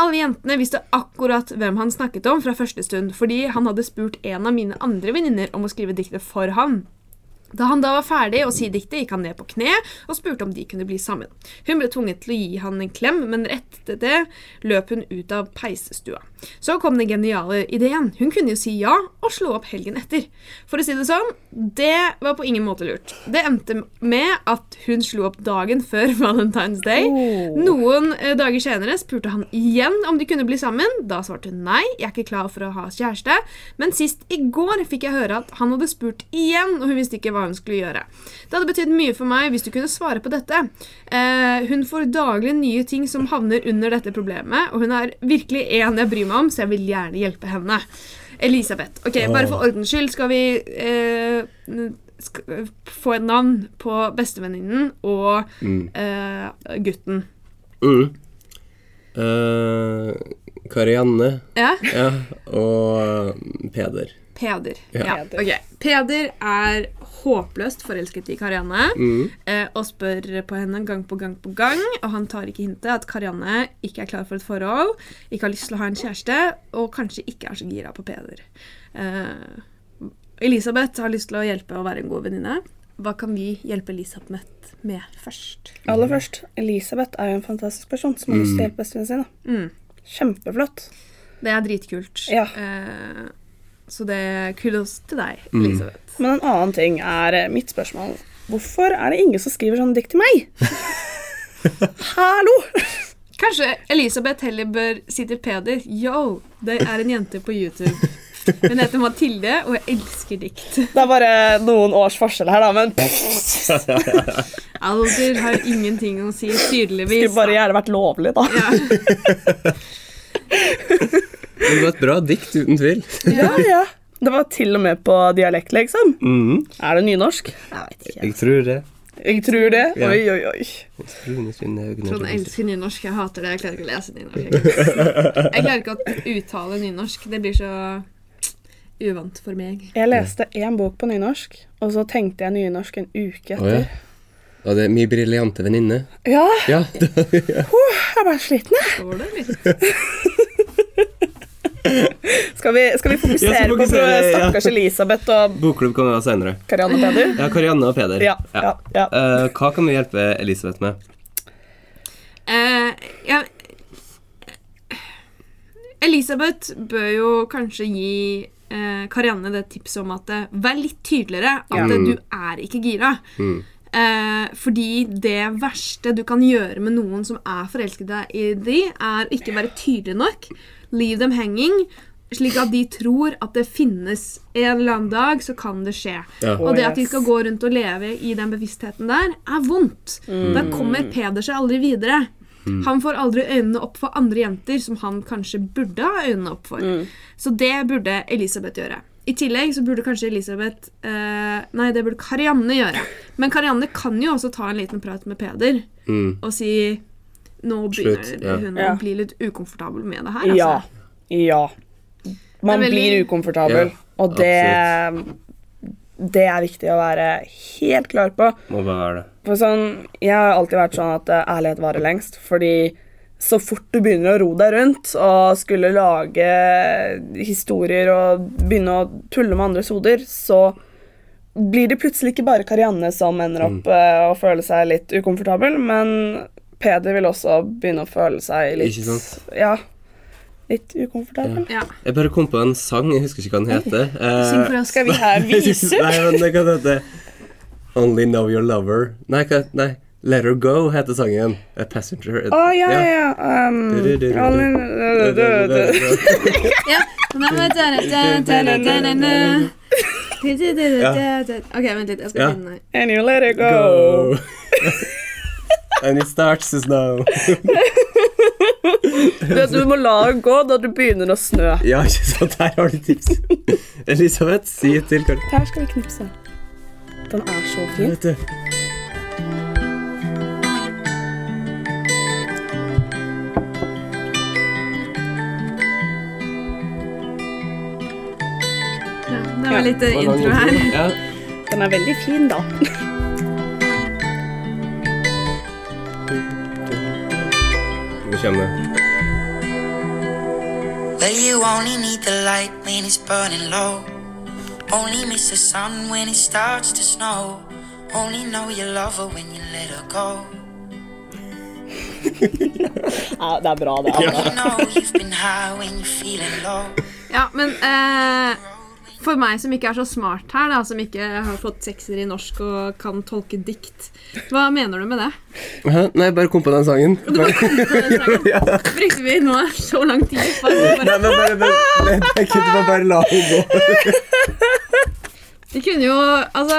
Alle jentene visste akkurat hvem han snakket om fra første stund, fordi han hadde spurt en av mine andre venninner om å skrive diktet for han. Da han da var ferdig å si diktet, gikk han ned på kne og spurte om de kunne bli sammen. Hun ble tvunget til å gi han en klem, men etter det løp hun ut av peisstua. Så kom den geniale ideen. Hun kunne jo si ja og slå opp helgen etter. For å si det sånn, det var på ingen måte lurt. Det endte med at hun slo opp dagen før Valentine's Day. Oh. Noen eh, dager senere spurte han igjen om de kunne bli sammen. Da svarte hun nei, jeg er ikke klar for å ha kjæreste. Men sist i går fikk jeg høre at han hadde spurt igjen, og hun visste ikke hva hun skulle gjøre. Det hadde betydd mye for meg hvis du kunne svare på dette. Eh, hun får daglig nye ting som havner under dette problemet, og hun er virkelig en jeg bryr meg om, så jeg vil gjerne hjelpe henne. Elisabeth. Ok, Bare for ordens skyld skal vi eh, skal få et navn på bestevenninnen og Mm. eh, gutten. Mm. Uh, Karianne Ja? ja, og eh, Peder. Peder. Ja. Ja. ok. Peder er håpløst forelsket i Karianne Mm. eh, og spør på henne gang på gang på gang, og han tar ikke hintet at Karianne ikke er klar for et forhold, ikke har lyst til å ha en kjæreste, og kanskje ikke er så gira på Peder. Eh, Elisabeth har lyst til å hjelpe og være en god venninne. Hva kan vi hjelpe Elisabeth med først? Aller først, Elisabeth er jo en fantastisk person som har lyst til å hjelpe bestevennen sin. Mm. Kjempeflott. Det er dritkult. Ja. Eh, så det er kudos til deg, Mm. Elisabeth. Men en annen ting er eh, mitt spørsmål. Hvorfor er det ingen som skriver sånne dikt til meg? Hallo! Kanskje Elisabeth heller bør si til Peder Yo, det er en jente på YouTube. Hun heter Mathilde, og jeg elsker dikt. Det er bare noen års forskjell her, da, men Alder har ingenting å si, tydeligvis. skulle bare gjerne vært lovlig, da. Ja. Det var et bra dikt, uten tvil. Ja, ja. Det var til og med på dialekt, liksom. Mm. Er det nynorsk? Jeg vet ikke. Jeg tror det. Jeg tror det. Ja. Oi, oi, oi. Trond elsker nynorsk. Jeg hater det. Jeg klarer ikke å lese nynorsk. Jeg klarer ikke å uttale nynorsk. Det blir så uvant for meg. Jeg leste én bok på nynorsk, og så tenkte jeg nynorsk en uke etter. Og det er min briljante venninne. Ja, Ja. jeg er bare sliten, jeg. Står det litt? Skal vi, skal vi fokusere på stakkars Elisabeth og Bokklubb kan vi ha senere. Karianne Peder? Ja, Karianne og Peder. Ja, ja, ja. uh, hva kan vi hjelpe Elisabeth med? Uh, ja Elisabeth bør jo kanskje gi eh, Karianne det tipset om at eh, vær litt tydeligere. At Ja. eh, du er ikke gira. Mm. Eh, fordi det verste du kan gjøre med noen som er forelsket i de, er ikke være tydelig nok. Leave them hanging. Slik at de tror at det finnes en eller annen dag, så kan det skje. Ja. Og det at de skal gå rundt og leve i den bevisstheten der, er vondt. Da kommer Peder seg aldri videre. Han får aldri øynene opp for andre jenter som han kanskje burde ha øynene opp for. Så det burde Elisabeth gjøre. I tillegg så burde kanskje Elisabeth eh, Nei, det burde Karianne gjøre. Men Karianne kan jo også ta en liten prat med Peder Mm. og si Nå begynner Slutt, ja. hun Ja. å bli litt ukomfortabel med det her. Altså. Ja. Ja. Man veldig- blir ukomfortabel, Ja, og det Det er viktig å være helt klar på. Må være det. For sånn, Jeg har alltid vært sånn at eh, ærlighet varer lengst. Fordi så fort du begynner å ro deg rundt og skulle lage historier og begynne å tulle med andres hoder, så blir det plutselig ikke bare Karianne som ender opp eh, å føle seg litt ukomfortabel, men Peder vil også begynne å føle seg litt Ikke sant? Ja, litt ukomfortabel. Ja. Jeg bare kom på en sang, jeg husker ikke hva den heter. Eh, Syng for oss. Skal vi her vise? Nei, men det kan hete Only Know Your Lover. Nei, hva, nei Let Her Go heter sangen. A Passenger. Å, ja, ja, ja. Um. Ok, vent litt. Jeg skal Ja. finne den. And you let it go. Go. And it starts to snow. Du, vet, du må la det gå da det begynner å snø. Ja, ikke sant? Der har du tips. Elisabeth, si til Karl. Her skal vi knipse. Den er så fin. Vet du. Det var litt intro her. Den er veldig fin, da. Nå. Well, you only need the light when it's burning low. Only miss the sun when it starts to snow. Only know you love her when you let her go. Ja, det er bra, det. bra. Know you've been high when you're feeling low. Ja, men eh, for meg som ikke er så smart her, da, som ikke har fått sekser i norsk og kan tolke dikt, hva mener du med det? Hæ? Nei, bare kom på den sangen. Bare, Den sangen. Ja. Brukte vi nå så lang tid på bare nei, men bare, bare, jeg kunne bare, bare la henne gå. Vi kunne jo Altså,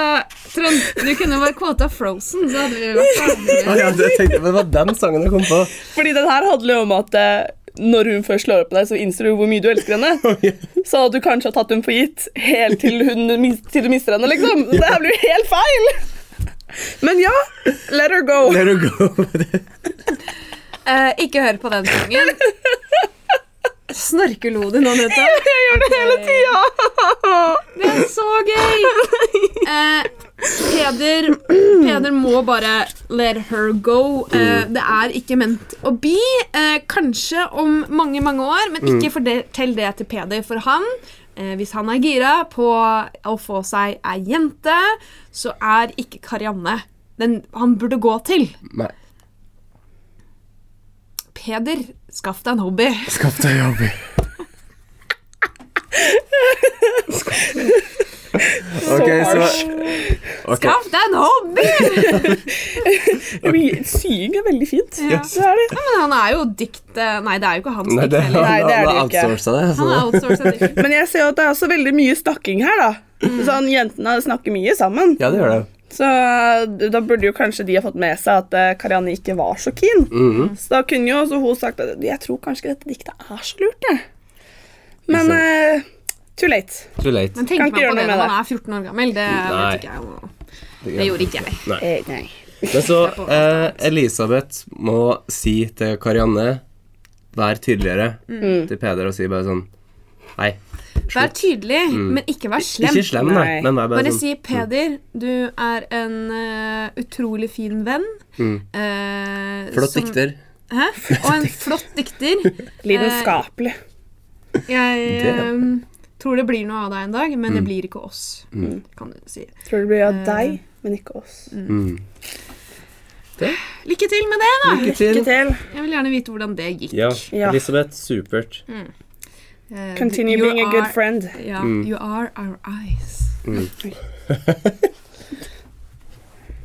Trond, du kunne bare kvota Frozen, så hadde vi vært ferdige. ja, det, tenkte, det var den sangen jeg kom på. Fordi den her handler jo om at eh, når hun først slår opp på deg, så innser du hvor mye du elsker henne. Så du kanskje har tatt henne for gitt helt til, hun, til du mister henne, liksom. Det her blir jo helt feil! Men ja, let her go. Let her go. Eh, ikke hør på den sangen. Snorkelo du nå nettopp? Jeg gjør det hele tida. Det er så gøy! Eh, Peder, Peder må bare let her go. Eh, det er ikke ment å bli. Eh, kanskje om mange, mange år, men ikke fortell det til Peder, for han eh, hvis han er gira på å få seg ei jente, så er ikke Karianne den han burde gå til. Nei, Peder, skaff deg en hobby. skaff deg jobb. Ok, så ok. Skaff deg en hobby! okay. Sying er veldig fint. Ja. Det er det. Ja, men han er jo dikt eh, Nei, det er jo ikke hans dikt det, heller. Nei, det er han det har ikke. det. Han er Så. outsourcet. Men jeg ser jo at det er også veldig mye snakking her, da. Sånn, Jentene snakker mye sammen. Ja, det gjør det. Så eh, da burde jo kanskje de ha fått med seg at eh, Karianne ikke var så keen. Mhm. Så da kunne jo også hun sagt at jeg tror kanskje dette diktet er så lurt, jeg. Men too late. Too late. Men tenk tenker man på det når man er 14 år gammel? Det vet ikke jeg. Det gjorde ikke jeg. Nei. nei. Men så eh, Elisabeth må si til Karianne Vær tydeligere Mm. til Peder og si bare sånn Hei. Vær tydelig, men ikke vær slem. Ikke slem, nei, Nei. men vær bare Bare sånn si 'Peder, du er en uh, utrolig fin venn'. eh, Flott som- dikter. Hæ? Og en flott dikter. Lidenskapelig. Jeg Det- eh, tror det blir noe av deg en dag, men det Mm. blir ikke oss, kan du si. Tror det blir av uh, deg, men ikke oss. Mm. Lykke til med det, da! Lykke til. Lykke til. Jeg vil gjerne vite hvordan det gikk. Ja, Ja. Elisabeth, supert. Eh, Continue you being a good friend. Ja, Mm. you are our eyes.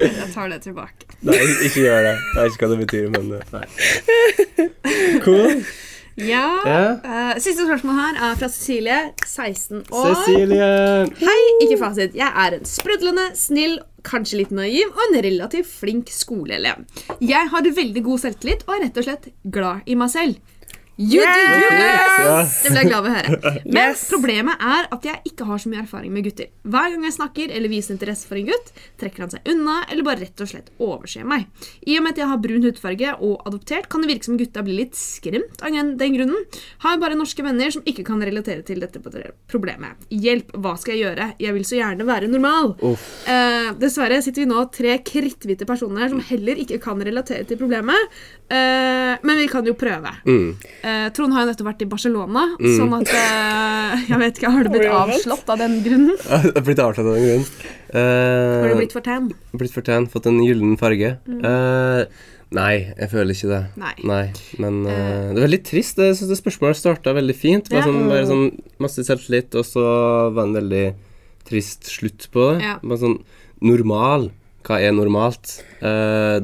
Jeg tar det tilbake. Nei, ikke gjør det. Jeg vet ikke hva det betyr, men eh, nei. Cool. Ja. Eh, siste spørsmål her er fra Cecilie, 16 år. Cecilie. Hei, ikke fasit. Jeg er en sprudlende, snill, kanskje litt naiv og en relativt flink skoleelev. Jeg har veldig god selvtillit og er rett og slett glad i meg selv. You do you, girls! Det ble jeg glad ved å høre. Men Yes. problemet er at jeg ikke har så mye erfaring med gutter. Hver gang jeg snakker eller viser interesse for en gutt, trekker han seg unna eller bare rett og slett overser meg. I og med at jeg har brun hudfarge og adoptert, kan det virke som gutta blir litt skremt av den grunnen. Har bare norske venner som ikke kan relatere til dette problemet. Hjelp, hva skal jeg gjøre? Jeg vil så gjerne være normal. Eh, dessverre sitter vi nå tre kritthvite personer som heller ikke kan relatere til problemet. Eh, men vi kan jo prøve. Mm. Eh, Trond har jo nettopp vært i Barcelona, sånn at eh, Jeg vet ikke, Har du blitt avslått av den grunnen? Jeg har blitt avslått av den grunnen. Har du blitt for tan? blitt for tan, fått en gyllen farge. Eh, nei, jeg føler ikke det. Nei. Men uh, det er veldig trist. Jeg syns det spørsmålet starta veldig fint. Bare Ja. sånn, bare sånn Masse selvtillit, og så var det en veldig trist slutt på det. Ja. Bare sånn Normal. Hva er normalt? Uh,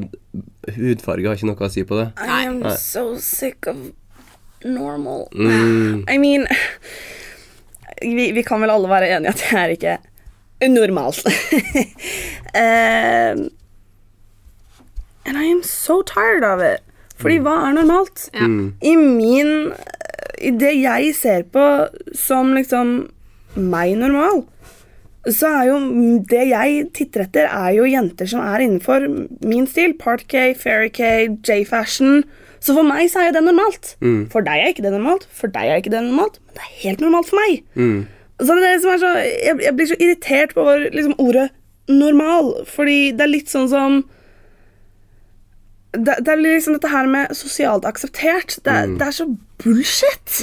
hudfarge har ikke noe å si på det. I am Nei. so sick of normal. Mm. I mean vi, vi kan vel alle være enige at jeg er ikke normal. uh, And I am so tired of it. Fordi hva er normalt? Ja. I min I det jeg ser på som liksom meg normal, så er jo det jeg titter etter, er jo jenter som er innenfor min stil. Part-K, Fairy-K, J-fashion. Så for meg så er jo det normalt. For deg er ikke det normalt, for deg er ikke det normalt, men det er helt normalt for meg. Så det er det som er så, jeg, jeg blir så irritert på liksom, ordet normal, fordi det er litt sånn som det, det er liksom dette her med sosialt akseptert. Det, mm. det er så bullshit.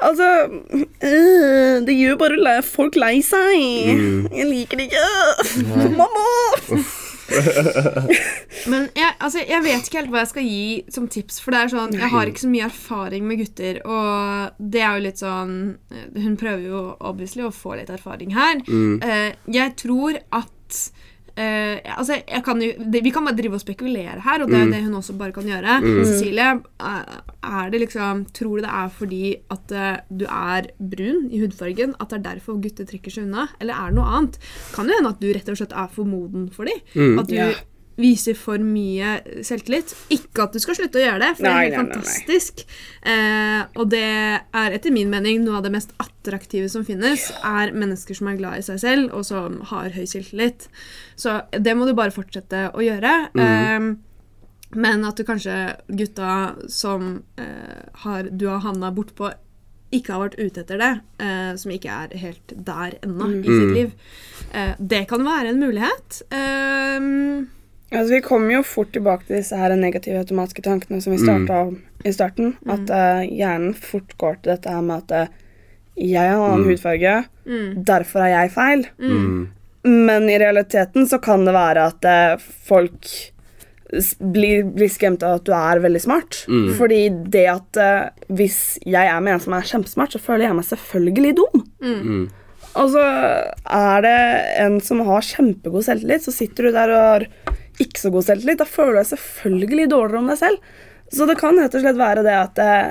Altså øh, Det gjør bare le folk lei seg. Jeg liker det ikke. Mamma! Men jeg, altså, jeg vet ikke helt hva jeg skal gi som tips. For det er sånn, jeg har ikke så mye erfaring med gutter. Og det er jo litt sånn Hun prøver jo obviously å få litt erfaring her. Eh, jeg tror at eh, altså, jeg kan jo, det, Vi kan bare drive og spekulere her, og det er mm. det hun også bare kan gjøre. Cecilie, eh, er det liksom Tror du det er fordi at uh, du er brun i hudfargen, at det er derfor gutter trekker seg unna? Eller er det noe annet? Kan det hende at du rett og slett er for moden for dem? At du Ja. Viser for mye selvtillit. Ikke at du skal slutte å gjøre det, for det er helt nei, nei, nei. fantastisk. Eh, og det er etter min mening noe av det mest attraktive som finnes, er mennesker som er glad i seg selv, og som har høy selvtillit. Så det må du bare fortsette å gjøre. Eh, men at du kanskje gutta som eh, har, du har havna bortpå, ikke har vært ute etter det, eh, som ikke er helt der ennå i sitt liv. Eh, det kan være en mulighet. Eh, Altså, vi kommer jo fort tilbake til disse her negative automatiske tankene som vi starta i starten. At uh, hjernen fort går til dette her med at uh, jeg har en annen hudfarge, derfor er jeg feil. Men i realiteten så kan det være at uh, folk blir, blir skremt av at du er veldig smart. Fordi det at hvis jeg er med en som er kjempesmart, så føler jeg meg selvfølgelig dum. Og så er det en som har kjempegod selvtillit, så sitter du der og har ikke så god selvtillit. Da føler du deg selvfølgelig dårligere om deg selv. Så det kan rett og slett være det at eh,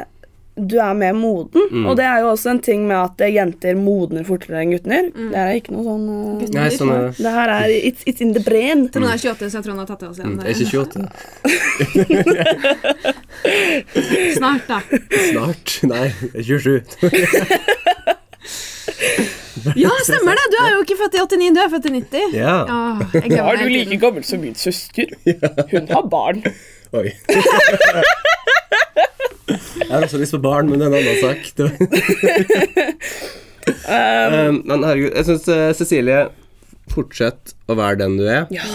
du er mer moden. Og det er jo også en ting med at eh, jenter modner fortere enn gutter. Det er ikke noe sånn uh, Nei, sånn Det her er It's, it's in the brain. Trond er 28, så jeg tror han har tatt det også igjen. Jeg er ikke 28. Snart, da. Snart. Nei, jeg er 27. Ja, stemmer det! Du er jo ikke født i 89, du er født i 90. Ja. Åh, jeg det hele tiden. gammel som min søster. Hun har barn. Oi. Jeg har også lyst på barn, men det er en annen sak. Um, men herregud, jeg syns Cecilie Fortsett å være den du er. Ja.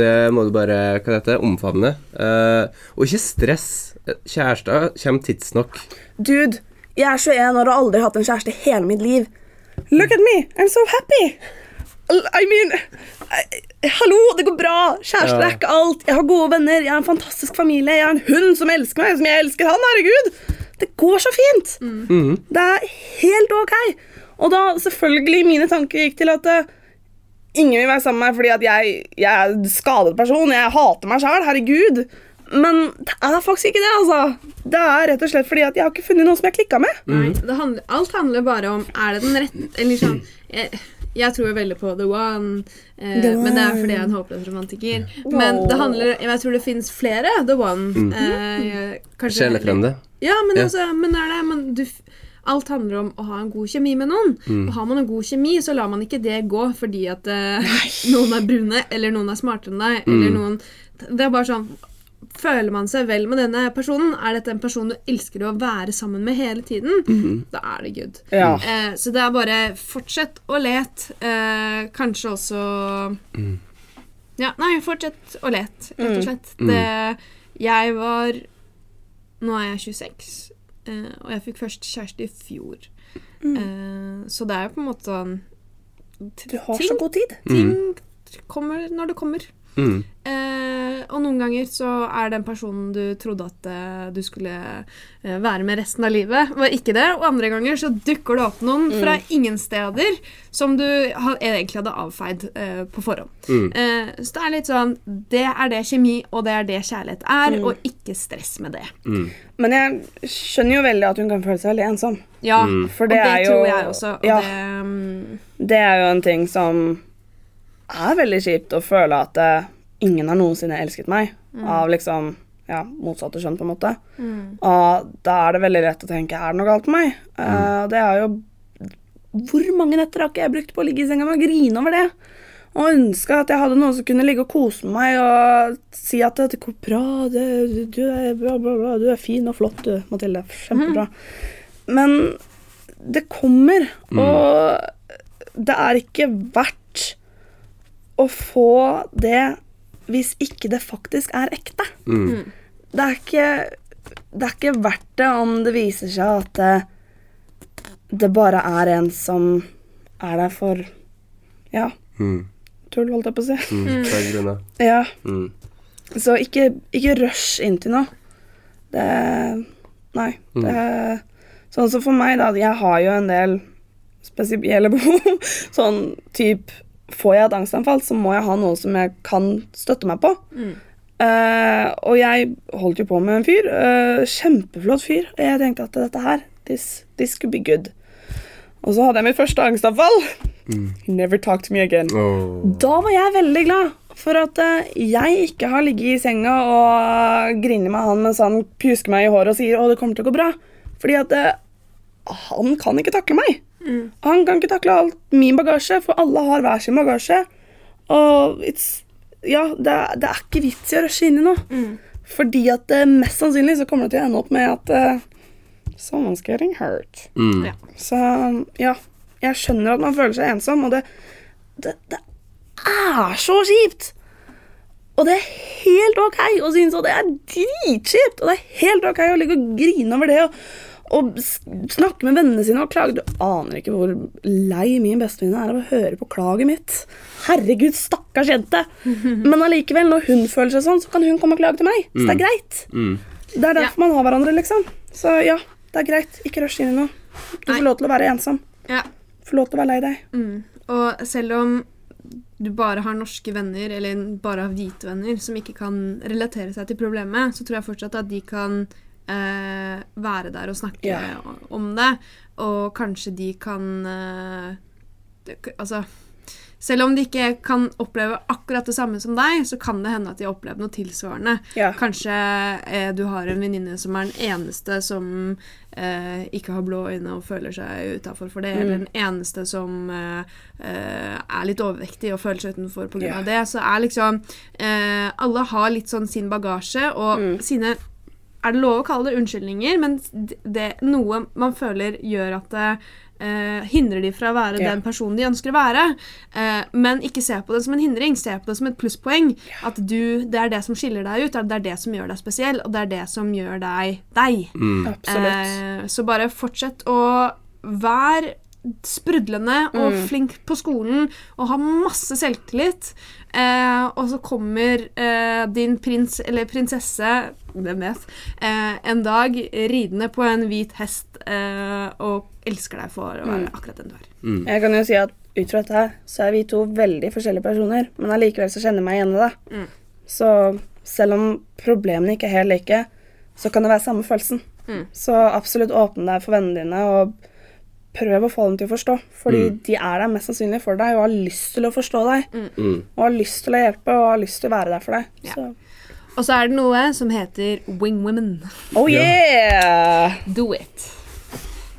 Det må du bare hva det heter, omfavne. Eh, og ikke stress. Kjærester kommer tidsnok. Dude, jeg er 21 år og har aldri hatt en kjæreste i hele mitt liv. Look at me, I'm so happy. I mean I- Hallo, det går bra. Kjærester er ikke alt. Jeg har gode venner, jeg har en fantastisk familie, jeg har en hund som elsker meg, som jeg elsker han. Herregud. Det går så fint. Det er helt ok. Og da selvfølgelig mine tanker gikk til at eh, ingen vil være sammen med meg fordi at jeg, jeg er en skadet person. Jeg hater meg sjæl. Herregud. Men det er faktisk ikke det, altså. Det er rett og slett fordi at jeg har ikke funnet noen som jeg klikka med. Nei, det handler, alt handler bare om Er det den rette Eller sånn jeg, jeg tror veldig på the one, eh, The men det er fordi jeg er en håpløs romantiker. Men det handler Jeg tror det fins flere the one. Eh, kanskje- Sjelefrende. Ja, men, Ja. altså, men er det. Men du, alt handler om å ha en god kjemi med noen. Og har man en god kjemi, så lar man ikke det gå fordi at eh, noen er brune, eller noen er smartere enn deg, eller noen Det er bare sånn Føler man seg vel med denne personen? Er dette en person du elsker å være sammen med hele tiden? Da er det good. Ja. Eh, så det er bare fortsett å lete. Eh, kanskje også Ja, nei, fortsett å lete, rett og slett. Det, jeg var Nå er jeg 26, eh, og jeg fikk først kjæreste i fjor. Eh, så det er jo på en måte sånn Du har så god tid. Ting kommer når det kommer. Mm. Eh, og noen ganger så er den personen du trodde at eh, du skulle eh, være med resten av livet, var ikke det. Og andre ganger så dukker det opp noen fra ingen steder som du ha, egentlig hadde avfeid eh, på forhånd. Eh, så det er litt sånn Det er det kjemi, og det er det kjærlighet er, og ikke stress med det. Men jeg skjønner jo veldig at hun kan føle seg veldig ensom. Ja, For og det det er jo- tror jeg også. Og ja. det, um, Det er jo en ting som er veldig kjipt å føle at uh, ingen har noensinne elsket meg. av liksom ja, motsatte kjønn, på en måte. Og da er det veldig lett å tenke er det noe galt med meg? Eh, det er jo Hvor mange netter har ikke jeg brukt på å ligge i senga med og grine over det? Og ønske at jeg hadde noen som kunne ligge og kose med meg og si at det går bra, det, du er bra, bra, bra, du er fin og flott, du, Mathilde. Kjempebra. Men det kommer, og det er ikke verdt å få det hvis ikke det faktisk er ekte. Det er ikke Det er ikke verdt det om det viser seg at det, det bare er en som er der for Ja, Mm. tull, holdt jeg på å si. Mm. Grunner. Ja, Mm. så ikke, ikke rush inn til noe. Det Nei. Det Sånn som for meg, da. Jeg har jo en del spesielle behov. sånn typ Får jeg et angstanfall, så må jeg ha noe som jeg kan støtte meg på. Eh, og jeg holdt jo på med en fyr. Uh, kjempeflott fyr. Og jeg tenkte at dette her, this, this could be good. Og så hadde jeg mitt første angstanfall. Mm. never talked to me again. Oh. Da var jeg veldig glad for at uh, jeg ikke har ligget i senga og grinet med han mens han pjusker meg i håret og sier 'Å, det kommer til å gå bra'. Fordi at han kan ikke takle meg. Han kan ikke takle alt min bagasje, for alle har hver sin bagasje. Og it's, ja, det, er- det er ikke vits i å rushe inn i noe. Fordi at eh, mest sannsynlig så kommer det til å ende opp med at uh, someone's getting hurt. Mm. Ja. Så ja, jeg skjønner at man føler seg ensom, og det, det, det er så kjipt. Og det er helt ok å synes at det er dritkjipt. Og det er helt ok å ligge og grine over det og, og snakke med vennene sine og klage. Du aner ikke hvor lei min bestevenninne er av å høre på klaget mitt. Herregud, stakkars jente. Men allikevel, når hun føler seg sånn, så kan hun komme og klage til meg. Så det er greit. Mm. Det er derfor man har hverandre, liksom. Så ja, det er greit. Ikke rush inn i noe. Du får lov til å være ensom. Ja. Får lov til å være lei deg. Mm. Og selv om du bare har norske venner, eller bare har hvite venner, som ikke kan relatere seg til problemet, så tror jeg fortsatt at de kan eh, være der og snakke yeah. om det. Og kanskje de kan eh, Altså selv om de ikke kan oppleve akkurat det samme som deg, så kan det hende at de har opplevd noe tilsvarende. Ja. Kanskje eh, du har en venninne som er den eneste som eh, ikke har blå øyne og føler seg utafor for det, eller den eneste som eh, eh, er litt overvektig og føler seg utenfor pga. Ja. det. Så er liksom eh, Alle har litt sånn sin bagasje og sine er det lov å kalle det unnskyldninger, men det, noe man føler gjør at det eh, hindrer de fra å være Ja. den personen de ønsker å være. Eh, men ikke se på det som en hindring, se på det som et plusspoeng. At du, det er det som skiller deg ut, det er det som gjør deg spesiell, og det er det som gjør deg deg. Mm. Eh, så bare fortsett å være sprudlende og Mm. flink på skolen og har masse selvtillit. Eh, og så kommer eh, din prins eller prinsesse hvem vet, eh, en dag ridende på en hvit hest eh, og elsker deg for å være Mm. akkurat den du er. Jeg kan jo si at ut fra dette så er vi to veldig forskjellige personer, men allikevel så kjenner jeg meg igjen i det. Mm. Så selv om problemene ikke er helt like, så kan det være samme følelsen. Mm. Så absolutt åpne deg for vennene dine, og prøv å få dem til å forstå. Fordi de er der mest sannsynlig for deg, og har lyst til å forstå deg. Mm. Og har lyst til å hjelpe, og har lyst til å være der for deg. Ja. Så Og så er det noe som heter wing women. oh yeah! Do it.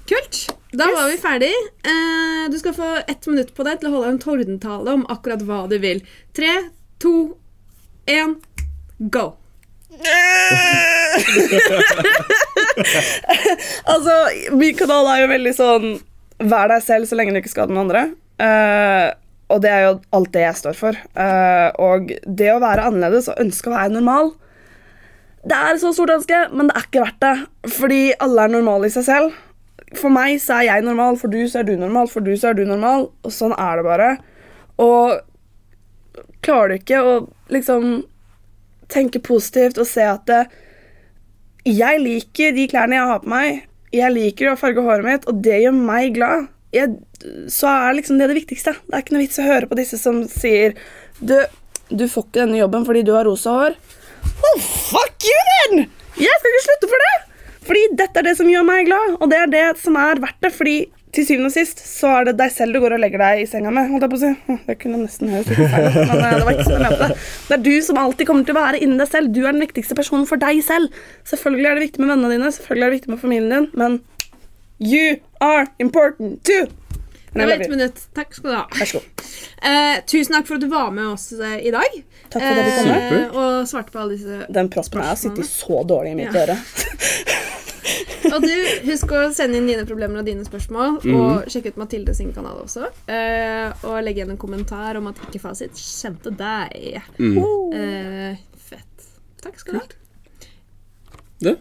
Kult. Da var vi ferdig. Eh, du skal få ett minutt på deg til å holde en tordentale om akkurat hva du vil. Tre, to, én, go. Altså, min kanal er jo veldig sånn Vær deg selv så lenge du ikke skader noen andre. Uh, og det er jo alt det jeg står for. Uh, og det å være annerledes og ønske å være normal Det er så stort ønske, men det er ikke verdt det. Fordi alle er normale i seg selv. For meg så er jeg normal, for du så er du normal, for du så er du normal. Og sånn er det bare. Og klarer du ikke å liksom tenke positivt og se at det, jeg liker de klærne jeg har på meg. Jeg liker å farge håret mitt, og det gjør meg glad. Jeg, så er liksom det det viktigste. Det er ikke noe vits å høre på disse som sier Du, du får ikke denne jobben fordi du har rosa hår. Oh, fuck you, then! Jeg skal ikke slutte for det! Fordi dette er det som gjør meg glad, og det er det som er verdt det. Fordi til syvende og sist så er det deg selv du går og legger deg i senga med. holdt jeg på å si. Hm, Det kunne nesten høres ut, men eh, det var ikke sånn jeg mente det. Det er du som alltid kommer til å være inni deg selv. Du er den viktigste personen for deg selv. Selvfølgelig er det viktig med vennene dine, selvfølgelig er det viktig med familien din, men you are important too. Det var ett minutt. Takk skal du ha. Vær så god. Eh, tusen takk for at du var med oss eh, i dag. Takk for at du kom. Eh, og svarte på alle disse Den prospen her sitter så dårlig i mitt Ja. øre. Og du, husk å sende inn dine problemer og dine spørsmål, Mm. og sjekke ut Mathilde sin kanal også. Uh, og legge igjen en kommentar om at ikke fasit kjente deg. Mm. Uh, fett. Takk skal du ha. Du,